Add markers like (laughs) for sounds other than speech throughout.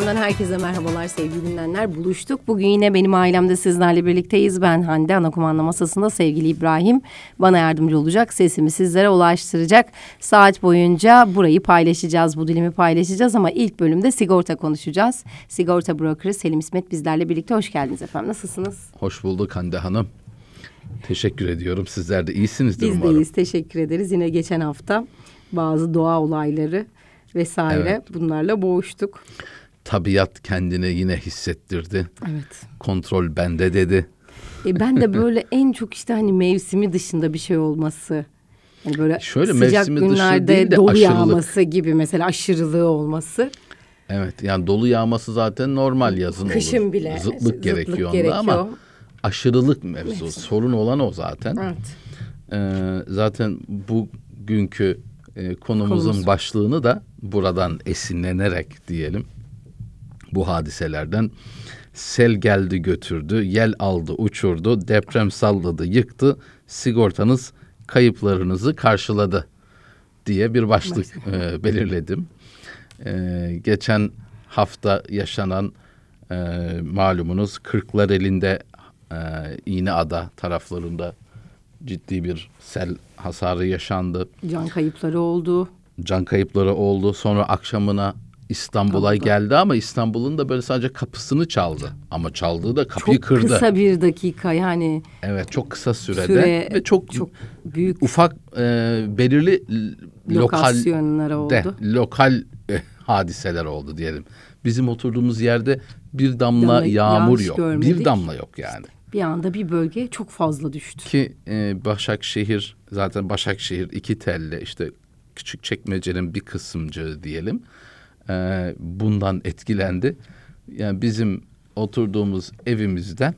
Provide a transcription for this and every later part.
FM'den herkese merhabalar sevgili dinleyenler. Buluştuk. Bugün yine benim ailemde sizlerle birlikteyiz. Ben Hande, ana kumanda masasında sevgili İbrahim. Bana yardımcı olacak, sesimi sizlere ulaştıracak. Saat boyunca burayı paylaşacağız, bu dilimi paylaşacağız ama ilk bölümde sigorta konuşacağız. Sigorta brokeri Selim İsmet bizlerle birlikte. Hoş geldiniz efendim. Nasılsınız? Hoş bulduk Hande Hanım. Teşekkür ediyorum. Sizler de iyisinizdir Biz umarım. deyiz. Teşekkür ederiz. Yine geçen hafta bazı doğa olayları vesaire Evet. bunlarla boğuştuk. Tabiat kendini yine hissettirdi. Evet. Kontrol bende dedi. E ben de böyle (laughs) en çok işte hani mevsimi dışında bir şey olması. Yani böyle Şöyle sıcak günlerde de dolu aşırılık. yağması gibi mesela aşırılığı olması. Evet yani dolu yağması zaten normal yazın Kışın olur. bile Zıtlık, zıtlık gerekiyor, onda gerekiyor. ama aşırılık mevzu. Sorun olan o zaten. Evet. Ee, zaten bugünkü e, konumuzun Konumuz. başlığını da buradan esinlenerek diyelim bu hadiselerden sel geldi götürdü, yel aldı uçurdu, deprem salladı yıktı, sigortanız kayıplarınızı karşıladı diye bir başlık e, belirledim. E, geçen hafta yaşanan e, malumunuz Kırklar elinde e, İğneada taraflarında ciddi bir sel hasarı yaşandı. Can kayıpları oldu. Can kayıpları oldu. Sonra akşamına İstanbul'a geldi ama İstanbul'un da böyle sadece kapısını çaldı. Ama çaldığı da kapıyı Çok kırdı. kısa bir dakika yani Evet çok kısa sürede süre ve çok, çok büyük ufak e, belirli lokal lokasyonlara oldu. de lokal e, hadiseler oldu diyelim. Bizim oturduğumuz yerde bir damla Damla yağmur yok. görmedik. Bir damla yok yani. Bir anda bir bölge çok fazla düştü. Ki e, Başakşehir zaten Başakşehir iki telle işte küçük çekmecenin bir kısımcığı diyelim. E, bundan etkilendi. Yani bizim oturduğumuz evimizden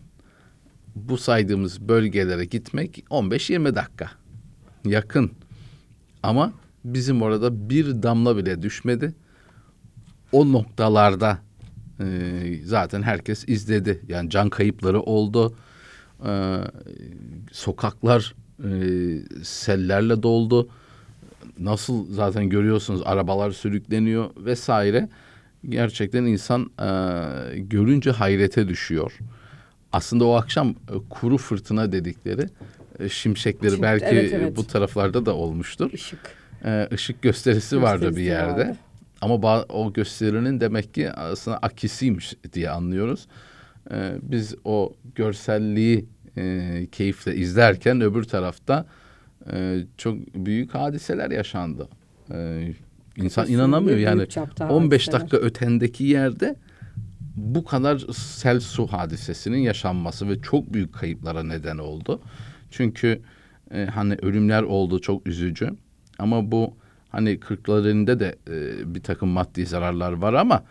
bu saydığımız bölgelere gitmek 15-20 dakika. Yakın. Ama bizim orada bir damla bile düşmedi. O noktalarda e, zaten herkes izledi. Yani can kayıpları oldu. E, sokaklar e, sellerle doldu. Nasıl zaten görüyorsunuz arabalar sürükleniyor vesaire. Gerçekten insan e, görünce hayrete düşüyor. Aslında o akşam e, kuru fırtına dedikleri e, şimşekleri Şimdi- belki evet, evet. bu taraflarda da olmuştur. Işık. E, ışık gösterisi vardı bir Gösterisi yerde. vardı. Ama o gösterinin demek ki aslında akisiymiş diye anlıyoruz. E, biz o görselliği e, keyifle izlerken öbür tarafta e, çok büyük hadiseler yaşandı. E, insan Kesinlikle inanamıyor yani çapta 15 hadiseler. dakika ötendeki yerde bu kadar sel su hadisesinin yaşanması ve çok büyük kayıplara neden oldu. Çünkü e, hani ölümler oldu çok üzücü ama bu hani kırklarında de e, bir takım maddi zararlar var ama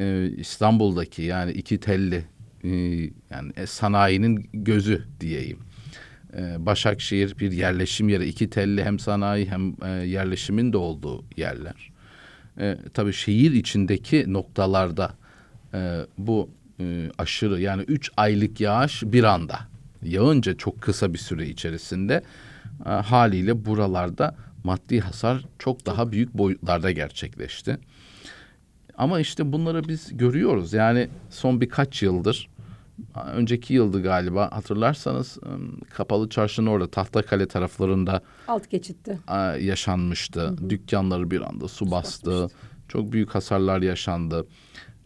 e, İstanbul'daki yani iki telli e, yani sanayinin gözü diyeyim. E, Başakşehir bir yerleşim yeri iki telli hem sanayi hem e, yerleşimin de olduğu yerler. E, tabii şehir içindeki noktalarda e, bu e, aşırı yani üç aylık yağış bir anda yağınca çok kısa bir süre içerisinde e, haliyle buralarda maddi hasar çok daha büyük boyutlarda gerçekleşti. Ama işte bunları biz görüyoruz. Yani son birkaç yıldır, önceki yıldı galiba hatırlarsanız Kapalı Çarşı'nın orada Tahtakale taraflarında Alt geçitti. yaşanmıştı. Dükkanları bir anda su bastı. Çok büyük hasarlar yaşandı.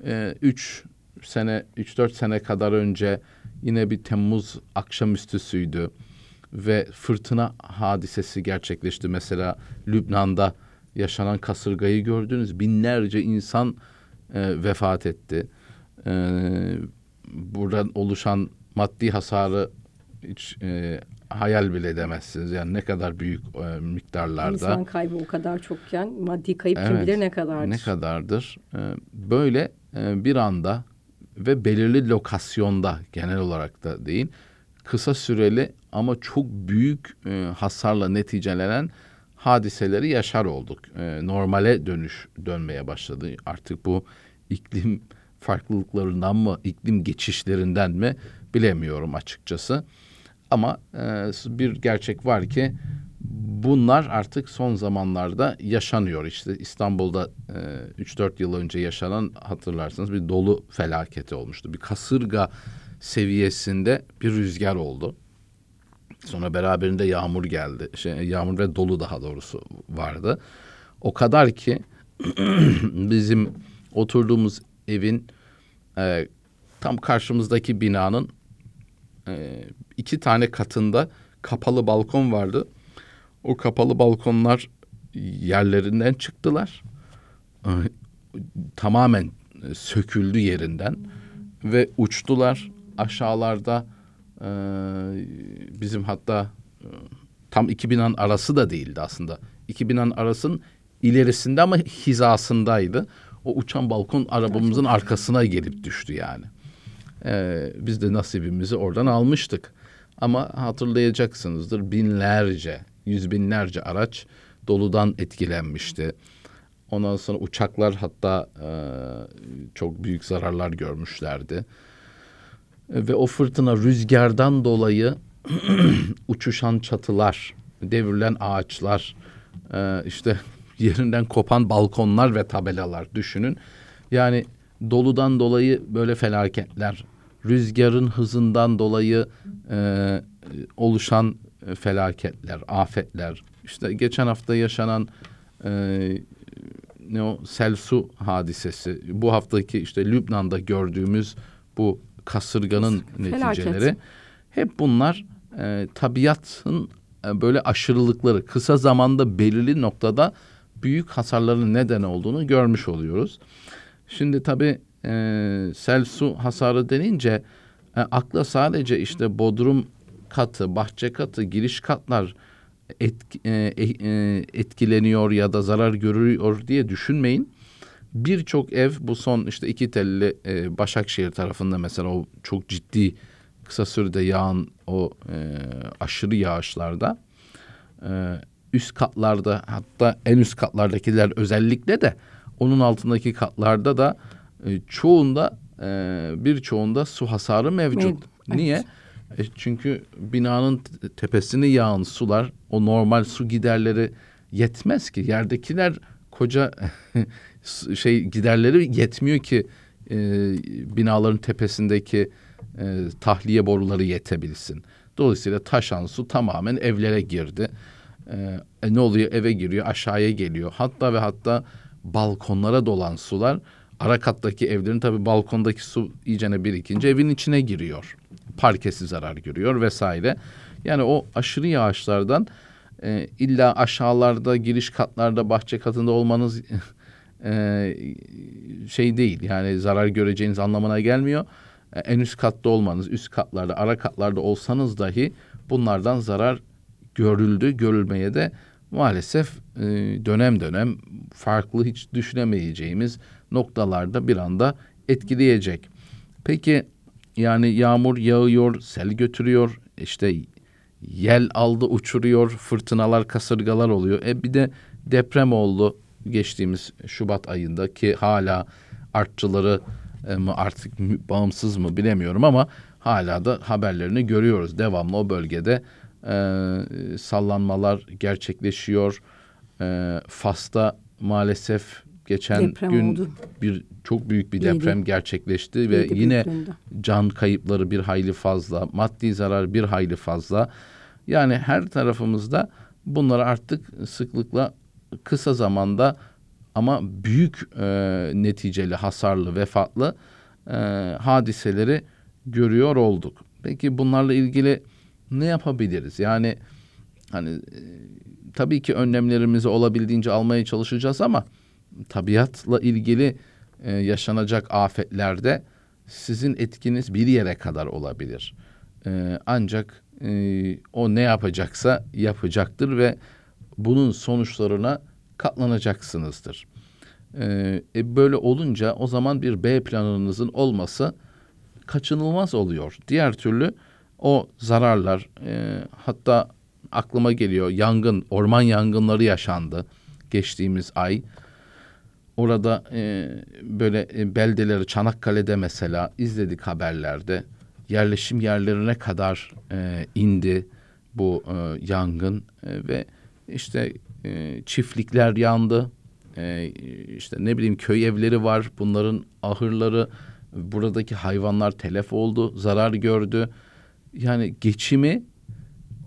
E, üç sene, üç dört sene kadar önce yine bir Temmuz akşamüstüsüydü ve fırtına hadisesi gerçekleşti. Mesela Lübnan'da yaşanan kasırgayı gördünüz. Binlerce insan e, vefat etti. E, buradan oluşan maddi hasarı hiç e, hayal bile edemezsiniz. Yani ne kadar büyük e, miktarlarda. İnsan kaybı o kadar çokken maddi kayıp kim Evet. bilir ne kadardır. Ne kadardır? Ee, böyle e, bir anda ve belirli lokasyonda genel olarak da değil kısa süreli ama çok büyük e, hasarla neticelenen hadiseleri yaşar olduk. E, normale dönüş dönmeye başladı. Artık bu iklim farklılıklarından mı, iklim geçişlerinden mi bilemiyorum açıkçası. Ama e, bir gerçek var ki bunlar artık son zamanlarda yaşanıyor. İşte İstanbul'da e, 3-4 yıl önce yaşanan hatırlarsınız bir dolu felaketi olmuştu. Bir kasırga seviyesinde bir rüzgar oldu. Sonra beraberinde yağmur geldi. Şey, yağmur ve dolu daha doğrusu vardı. O kadar ki (clears throat) bizim oturduğumuz evin e, tam karşımızdaki binanın e, iki tane katında kapalı balkon vardı. O kapalı balkonlar yerlerinden çıktılar. E, tamamen e, söküldü yerinden ve uçtular aşağılarda e, bizim hatta e, tam iki binanın arası da değildi aslında. İki binanın arasının ilerisinde ama hizasındaydı. O uçan balkon arabamızın arkasına gelip düştü yani. Ee, biz de nasibimizi oradan almıştık. Ama hatırlayacaksınızdır binlerce, yüz binlerce araç doludan etkilenmişti. Ondan sonra uçaklar hatta e, çok büyük zararlar görmüşlerdi. E, Ve o fırtına rüzgardan dolayı (clears throat) uçuşan çatılar, devrilen ağaçlar, e, işte yerinden kopan balkonlar ve tabelalar düşünün. Yani doludan dolayı böyle felaketler, rüzgarın hızından dolayı e, oluşan e, felaketler, afetler. İşte geçen hafta yaşanan e, ne o sel su hadisesi, bu haftaki işte Lübnan'da gördüğümüz bu kasırganın Felaket. neticeleri hep bunlar e, tabiatın e, böyle aşırılıkları kısa zamanda belirli noktada büyük hasarların neden olduğunu görmüş oluyoruz. Şimdi tabii e, sel su hasarı denince e, akla sadece işte bodrum katı, bahçe katı, giriş katlar etk- e, e, etkileniyor ya da zarar görüyor diye düşünmeyin. Birçok ev bu son işte iki telli e, Başakşehir tarafında mesela o çok ciddi kısa sürede yağan o e, aşırı yağışlarda e, üst katlarda hatta en üst katlardakiler özellikle de onun altındaki katlarda da e, çoğunda e, birçoğunda su hasarı mevcut. Mev- evet. Niye? E, çünkü binanın te- tepesine yağan sular o normal su giderleri yetmez ki. Yerdekiler koca (laughs) şey giderleri yetmiyor ki e, binaların tepesindeki e, tahliye boruları yetebilsin. Dolayısıyla taşan su tamamen evlere girdi. E, e, ne oluyor? Eve giriyor, aşağıya geliyor. Hatta ve hatta balkonlara dolan sular ara kattaki evlerin tabii balkondaki su iyicene birikince evin içine giriyor. Parkesi zarar görüyor vesaire. Yani o aşırı yağışlardan e, illa aşağılarda, giriş katlarda, bahçe katında olmanız (laughs) e, şey değil. Yani zarar göreceğiniz anlamına gelmiyor. E, en üst katta olmanız, üst katlarda, ara katlarda olsanız dahi bunlardan zarar görüldü, görülmeye de maalesef e, dönem dönem farklı hiç düşünemeyeceğimiz noktalarda bir anda etkileyecek. Peki yani yağmur yağıyor, sel götürüyor, işte yel aldı uçuruyor, fırtınalar, kasırgalar oluyor. E bir de deprem oldu geçtiğimiz Şubat ayında ki hala artçıları e, mı artık bağımsız mı bilemiyorum ama hala da haberlerini görüyoruz. Devamlı o bölgede e, sallanmalar gerçekleşiyor. E, Fas'ta maalesef geçen Deprem gün oldu. bir çok büyük bir Yedi. deprem gerçekleşti ve Yedi yine büyüklüğünde. can kayıpları bir hayli fazla, maddi zarar bir hayli fazla. Yani her tarafımızda bunları artık sıklıkla kısa zamanda ama büyük e, neticeli, hasarlı, vefatlı e, hadiseleri görüyor olduk. Peki bunlarla ilgili ne yapabiliriz? Yani hani e, tabii ki önlemlerimizi olabildiğince almaya çalışacağız ama tabiatla ilgili e, yaşanacak afetlerde sizin etkiniz bir yere kadar olabilir. E, ancak e, o ne yapacaksa yapacaktır ve bunun sonuçlarına katlanacaksınızdır. E, e, böyle olunca o zaman bir B planınızın olması kaçınılmaz oluyor. Diğer türlü o zararlar e, hatta aklıma geliyor yangın, orman yangınları yaşandı geçtiğimiz ay. Orada e, böyle e, beldeleri Çanakkale'de mesela izledik haberlerde. Yerleşim yerlerine kadar e, indi bu e, yangın e, ve işte e, çiftlikler yandı. E, işte ne bileyim köy evleri var. Bunların ahırları, buradaki hayvanlar telef oldu, zarar gördü. Yani geçimi,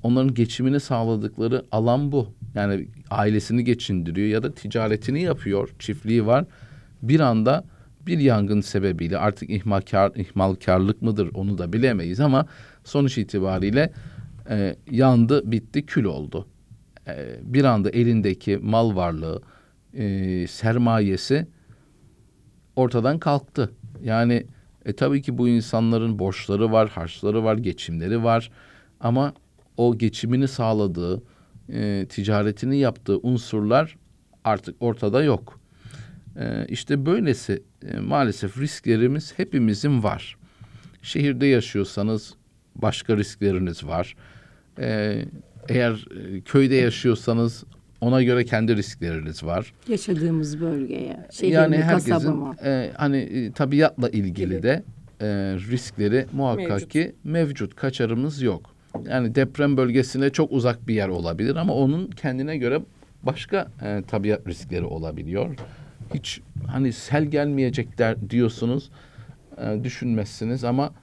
onların geçimini sağladıkları alan bu. Yani ailesini geçindiriyor ya da ticaretini yapıyor, çiftliği var. Bir anda bir yangın sebebiyle artık ihmalkar, ihmalkarlık mıdır onu da bilemeyiz ama sonuç itibariyle e, yandı, bitti, kül oldu. E, bir anda elindeki mal varlığı, e, sermayesi ortadan kalktı. Yani e, tabii ki bu insanların borçları var, harçları var, geçimleri var. Ama o geçimini sağladığı, e, ticaretini yaptığı unsurlar artık ortada yok. E, işte böylesi e, maalesef risklerimiz hepimizin var. Şehirde yaşıyorsanız başka riskleriniz var. E, eğer e, köyde yaşıyorsanız ona göre kendi riskleriniz var. Yaşadığımız bölgeye, şehir yani herkesin e, hani e, tabiatla ilgili de e, riskleri muhakkak Mevcut. ki mevcut. Kaçarımız yok. Yani deprem bölgesine çok uzak bir yer olabilir ama onun kendine göre başka e, tabiat riskleri olabiliyor. Hiç hani sel gelmeyecek der diyorsunuz e, düşünmezsiniz ama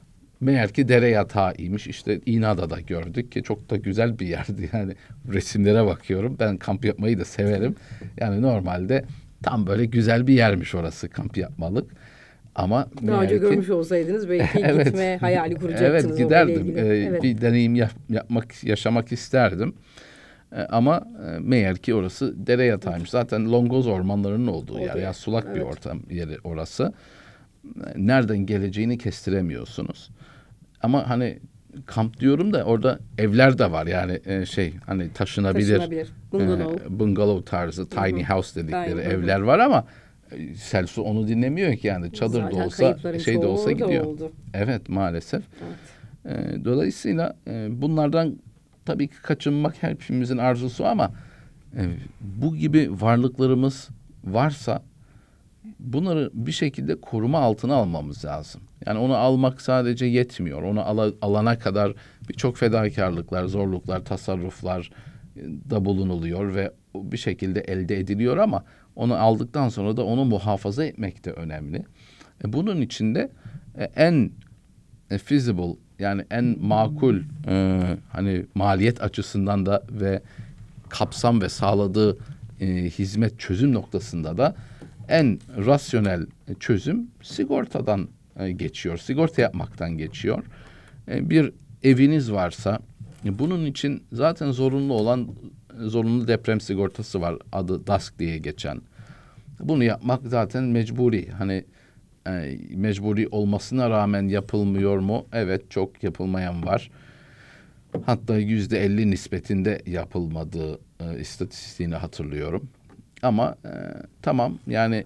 meğer ki dere yatağıymış. İşte İna'da da gördük ki çok da güzel bir yerdi. (laughs) Yani resimlere bakıyorum. Ben kamp yapmayı da severim. Yani normalde tam böyle güzel bir yermiş orası kamp yapmalık. Ama Daha önce ki- görmüş olsaydınız belki (laughs) Evet. gitme hayali kuracaktınız. Evet giderdim. Ee, evet. Bir deneyim yap- yapmak, yaşamak isterdim. Ee, ama e, meğer ki orası dere yatağıymış. Zaten Longoz ormanlarının olduğu yer. Oluyor. Yani sulak bir Evet. ortam yeri orası. Nereden geleceğini kestiremiyorsunuz. Ama hani kamp diyorum da orada evler de var. Yani e, şey hani taşınabilir. Taşınabilir. Bungalov. e, bungalov tarzı tiny house dedikleri Tiny, evler var ama e, Selsu onu dinlemiyor ki yani çadır Zaten da olsa şey de olsa gidiyor. oldu. Evet maalesef. Evet. E, dolayısıyla e, bunlardan tabii ki kaçınmak hepimizin arzusu ama e, bu gibi varlıklarımız varsa bunları bir şekilde koruma altına almamız lazım. Yani onu almak sadece yetmiyor. Onu ala- alana kadar birçok fedakarlıklar, zorluklar, tasarruflar e, da bulunuluyor ve bir şekilde elde ediliyor ama onu aldıktan sonra da onu muhafaza etmek de önemli. E, bunun için de e, en feasible yani en makul e, hani maliyet açısından da ve kapsam ve sağladığı e, hizmet çözüm noktasında da en rasyonel çözüm sigortadan e, geçiyor. Sigorta yapmaktan geçiyor. E, bir eviniz varsa e, bunun için zaten zorunlu olan zorunlu deprem sigortası var. Adı DASK diye geçen. Bunu yapmak zaten mecburi. Hani e, mecburi olmasına rağmen yapılmıyor mu? Evet çok yapılmayan var. Hatta yüzde elli nispetinde yapılmadığı e, istatistiğini hatırlıyorum. Ama e, tamam yani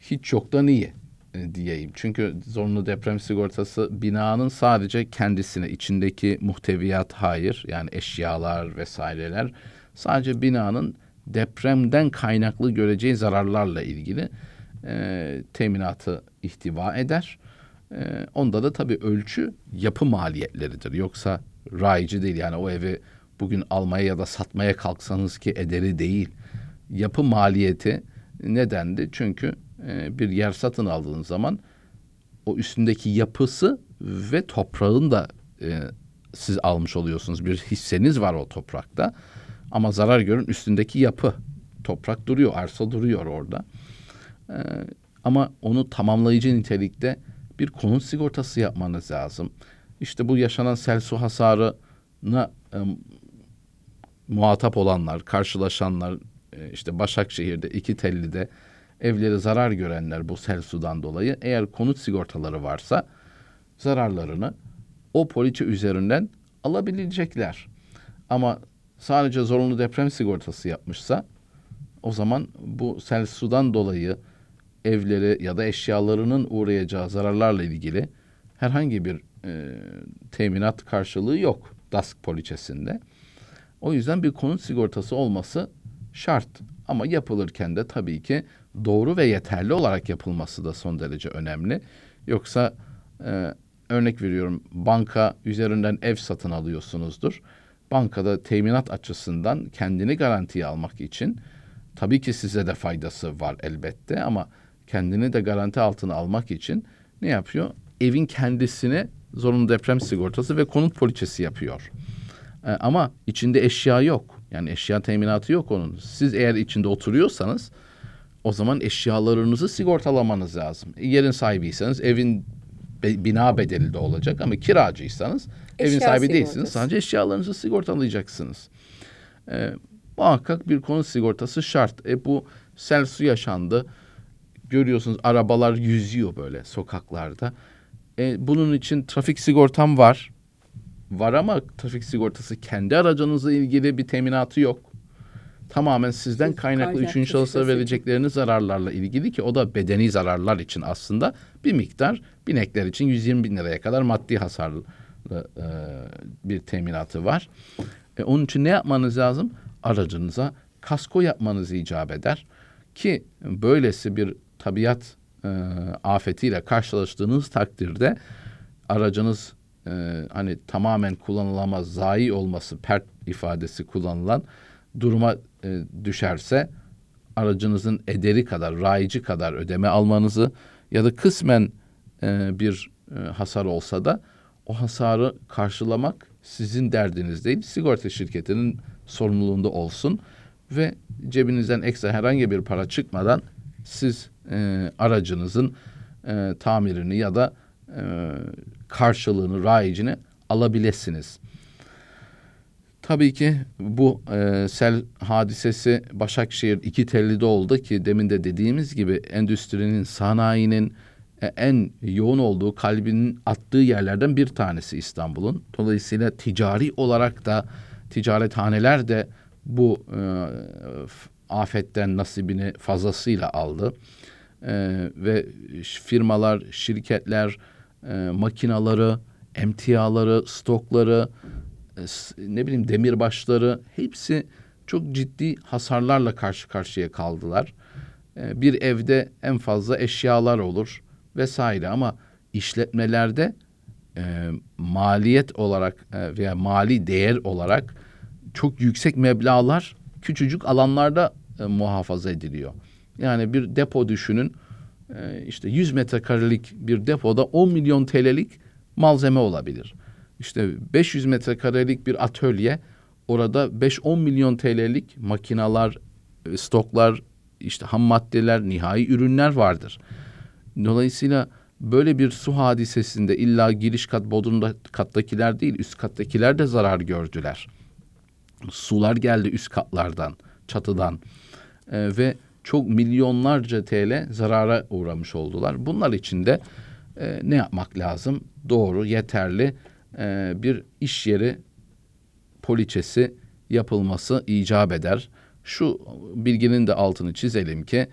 hiç yoktan iyi e, diyeyim. Çünkü zorunlu deprem sigortası binanın sadece kendisine içindeki muhteviyat hayır yani eşyalar vesaireler sadece binanın depremden kaynaklı göreceği zararlarla ilgili e, teminatı ihtiva eder. E, onda da tabii ölçü yapı maliyetleridir. Yoksa rayici değil yani o evi bugün almaya ya da satmaya kalksanız ki ederi değil. Yapı maliyeti nedendi? Çünkü e, bir yer satın aldığınız zaman o üstündeki yapısı ve toprağın da e, siz almış oluyorsunuz. Bir hisseniz var o toprakta. Ama zarar görün üstündeki yapı. Toprak duruyor, arsa duruyor orada. Ee, ama onu tamamlayıcı nitelikte bir konut sigortası yapmanız lazım. İşte bu yaşanan sel su hasarına e, muhatap olanlar, karşılaşanlar, e, işte Başakşehir'de, iki Telli'de evleri zarar görenler bu sel sudan dolayı eğer konut sigortaları varsa zararlarını o poliçe üzerinden alabilecekler. Ama sadece zorunlu deprem sigortası yapmışsa o zaman bu sel sudan dolayı evleri ya da eşyalarının uğrayacağı zararlarla ilgili herhangi bir e, teminat karşılığı yok DASK poliçesinde. O yüzden bir konut sigortası olması şart. Ama yapılırken de tabii ki doğru ve yeterli olarak yapılması da son derece önemli. Yoksa e, örnek veriyorum banka üzerinden ev satın alıyorsunuzdur. bankada teminat açısından kendini garantiye almak için tabii ki size de faydası var elbette ama kendini de garanti altına almak için ne yapıyor? Evin kendisine zorunlu deprem sigortası ve konut poliçesi yapıyor. E, ama içinde eşya yok. Yani eşya teminatı yok onun. Siz eğer içinde oturuyorsanız o zaman eşyalarınızı sigortalamanız lazım. Yerin sahibiyseniz evin be- bina bedeli de olacak ama kiracıysanız evin Eşya sahibi sigortası. değilsiniz. Sadece eşyalarınızı sigortalayacaksınız. E, muhakkak bir konut sigortası şart. E, bu sel su yaşandı. Görüyorsunuz arabalar yüzüyor böyle sokaklarda. E, bunun için trafik sigortam var. Var ama trafik sigortası kendi aracınızla ilgili bir teminatı yok. Tamamen sizden Siz kaynaklı kaynak üçüncü taşıması verecekleriniz zararlarla ilgili ki o da bedeni zararlar için aslında bir miktar binekler için 120 bin liraya kadar maddi hasarlı e, bir teminatı var. E, onun için ne yapmanız lazım? Aracınıza kasko yapmanız icap eder ki böylesi bir tabiat e, afetiyle karşılaştığınız takdirde aracınız e, hani tamamen kullanılamaz, zayi olması, pert ifadesi kullanılan duruma e, düşerse aracınızın ederi kadar, rayici kadar ödeme almanızı ya da kısmen e, bir e, hasar olsa da o hasarı karşılamak sizin derdiniz değil, sigorta şirketinin sorumluluğunda olsun ve cebinizden ekstra herhangi bir para çıkmadan siz e, aracınızın e, tamirini ya da e, karşılığını, rayicini alabilirsiniz. Tabii ki bu e, sel hadisesi Başakşehir iki tellide oldu ki demin de dediğimiz gibi endüstrinin, sanayinin e, en yoğun olduğu, kalbinin attığı yerlerden bir tanesi İstanbul'un. Dolayısıyla ticari olarak da ticarethaneler de bu e, afetten nasibini fazlasıyla aldı. E, ve firmalar, şirketler, e, makinaları, emtiaları, stokları, e, ne bileyim demirbaşları hepsi çok ciddi hasarlarla karşı karşıya kaldılar. E, bir evde en fazla eşyalar olur vesaire ama işletmelerde e, maliyet olarak e, veya mali değer olarak çok yüksek meblağlar küçücük alanlarda e, muhafaza ediliyor. Yani bir depo düşünün. E, işte 100 metrekarelik bir depoda 10 milyon TL'lik malzeme olabilir. İşte 500 metrekarelik bir atölye orada 5-10 milyon TL'lik makinalar, e, stoklar, işte ham maddeler, nihai ürünler vardır. Dolayısıyla böyle bir su hadisesinde illa giriş kat bodrumda kattakiler değil üst kattakiler de zarar gördüler. Sular geldi üst katlardan, çatıdan Ee, ve çok milyonlarca TL zarara uğramış oldular. Bunlar için de e, ne yapmak lazım? Doğru, yeterli e, bir iş yeri poliçesi yapılması icap eder. Şu bilginin de altını çizelim ki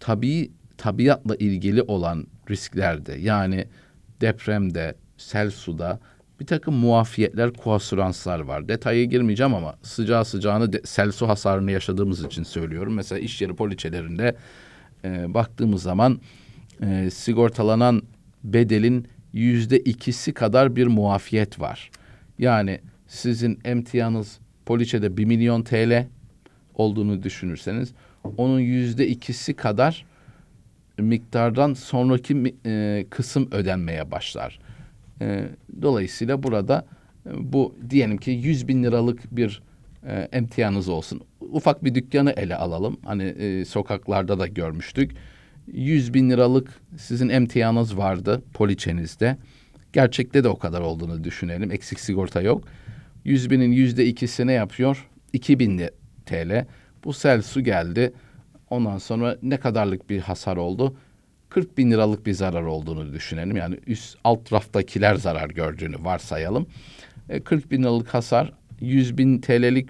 tabii tabiatla ilgili olan risklerde yani depremde, sel suda bir takım muafiyetler, kuasuranslar var. Detaya girmeyeceğim ama sıcağı sıcağını de, sel hasarını yaşadığımız için söylüyorum. Mesela iş yeri poliçelerinde e, baktığımız zaman e, sigortalanan bedelin yüzde ikisi kadar bir muafiyet var. Yani sizin emtianız poliçede 1 milyon TL olduğunu düşünürseniz onun yüzde ikisi kadar miktardan sonraki e, kısım ödenmeye başlar. E, dolayısıyla burada e, bu diyelim ki 100 bin liralık bir e, emtianız olsun. Ufak bir dükkanı ele alalım. Hani e, sokaklarda da görmüştük. 100 bin liralık sizin emtianız vardı poliçenizde. Gerçekte de o kadar olduğunu düşünelim. Eksik sigorta yok. 100 binin yüzde ikisi ne yapıyor? 2000 li- TL. Bu sel su geldi. Ondan sonra ne kadarlık bir hasar oldu? 40 bin liralık bir zarar olduğunu düşünelim. Yani üst alt raftakiler zarar gördüğünü varsayalım. E, 40 bin liralık hasar 100 bin TL'lik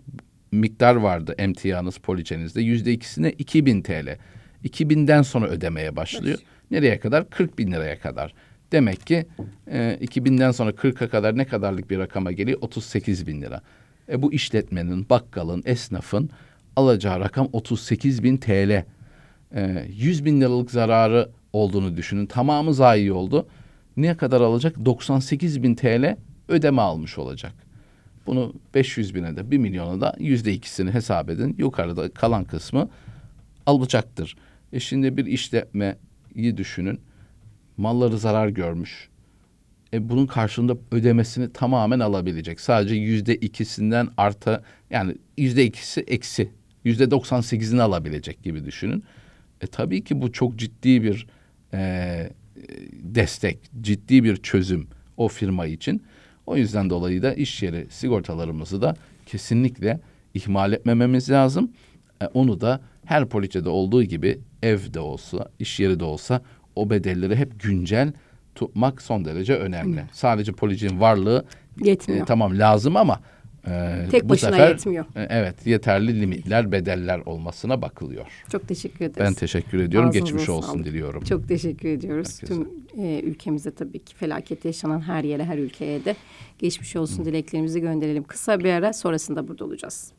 miktar vardı emtianız poliçenizde. Yüzde ikisine 2000 TL. 2000'den sonra ödemeye başlıyor. Nereye kadar? 40 bin liraya kadar. Demek ki e, 2000'den sonra 40'a kadar ne kadarlık bir rakama geliyor? 38 bin lira. E, bu işletmenin, bakkalın, esnafın alacağı rakam 38 bin TL. E, 100 bin liralık zararı olduğunu düşünün. Tamamı zayi oldu. Ne kadar alacak? 98 bin TL ödeme almış olacak. Bunu 500 bine de 1 milyona da yüzde ikisini hesap edin. Yukarıda kalan kısmı alacaktır. E şimdi bir işletmeyi düşünün. Malları zarar görmüş. E bunun karşılığında ödemesini tamamen alabilecek. Sadece yüzde ikisinden artı yani yüzde ikisi eksi. Yüzde 98'ini alabilecek gibi düşünün. E tabii ki bu çok ciddi bir e, destek, ciddi bir çözüm o firma için. O yüzden dolayı da iş yeri sigortalarımızı da kesinlikle ihmal etmememiz lazım. E, onu da her poliçede olduğu gibi evde olsa, iş yeri de olsa o bedelleri hep güncel tutmak son derece önemli. Sadece policinin varlığı Yetmiyor. e, tamam lazım ama e, Tek bu başına sefer, yetmiyor. e, evet yeterli limitler, bedeller olmasına bakılıyor. Çok teşekkür ederiz. Ben teşekkür ediyorum. Ağzınıza Geçmiş olsun sağlık. diliyorum. Çok teşekkür ediyoruz. Herkese. Tüm e, ülkemizde tabii ki felaket yaşanan her yere, her ülkeye de geçmiş olsun dileklerimizi gönderelim. Kısa bir ara sonrasında burada olacağız.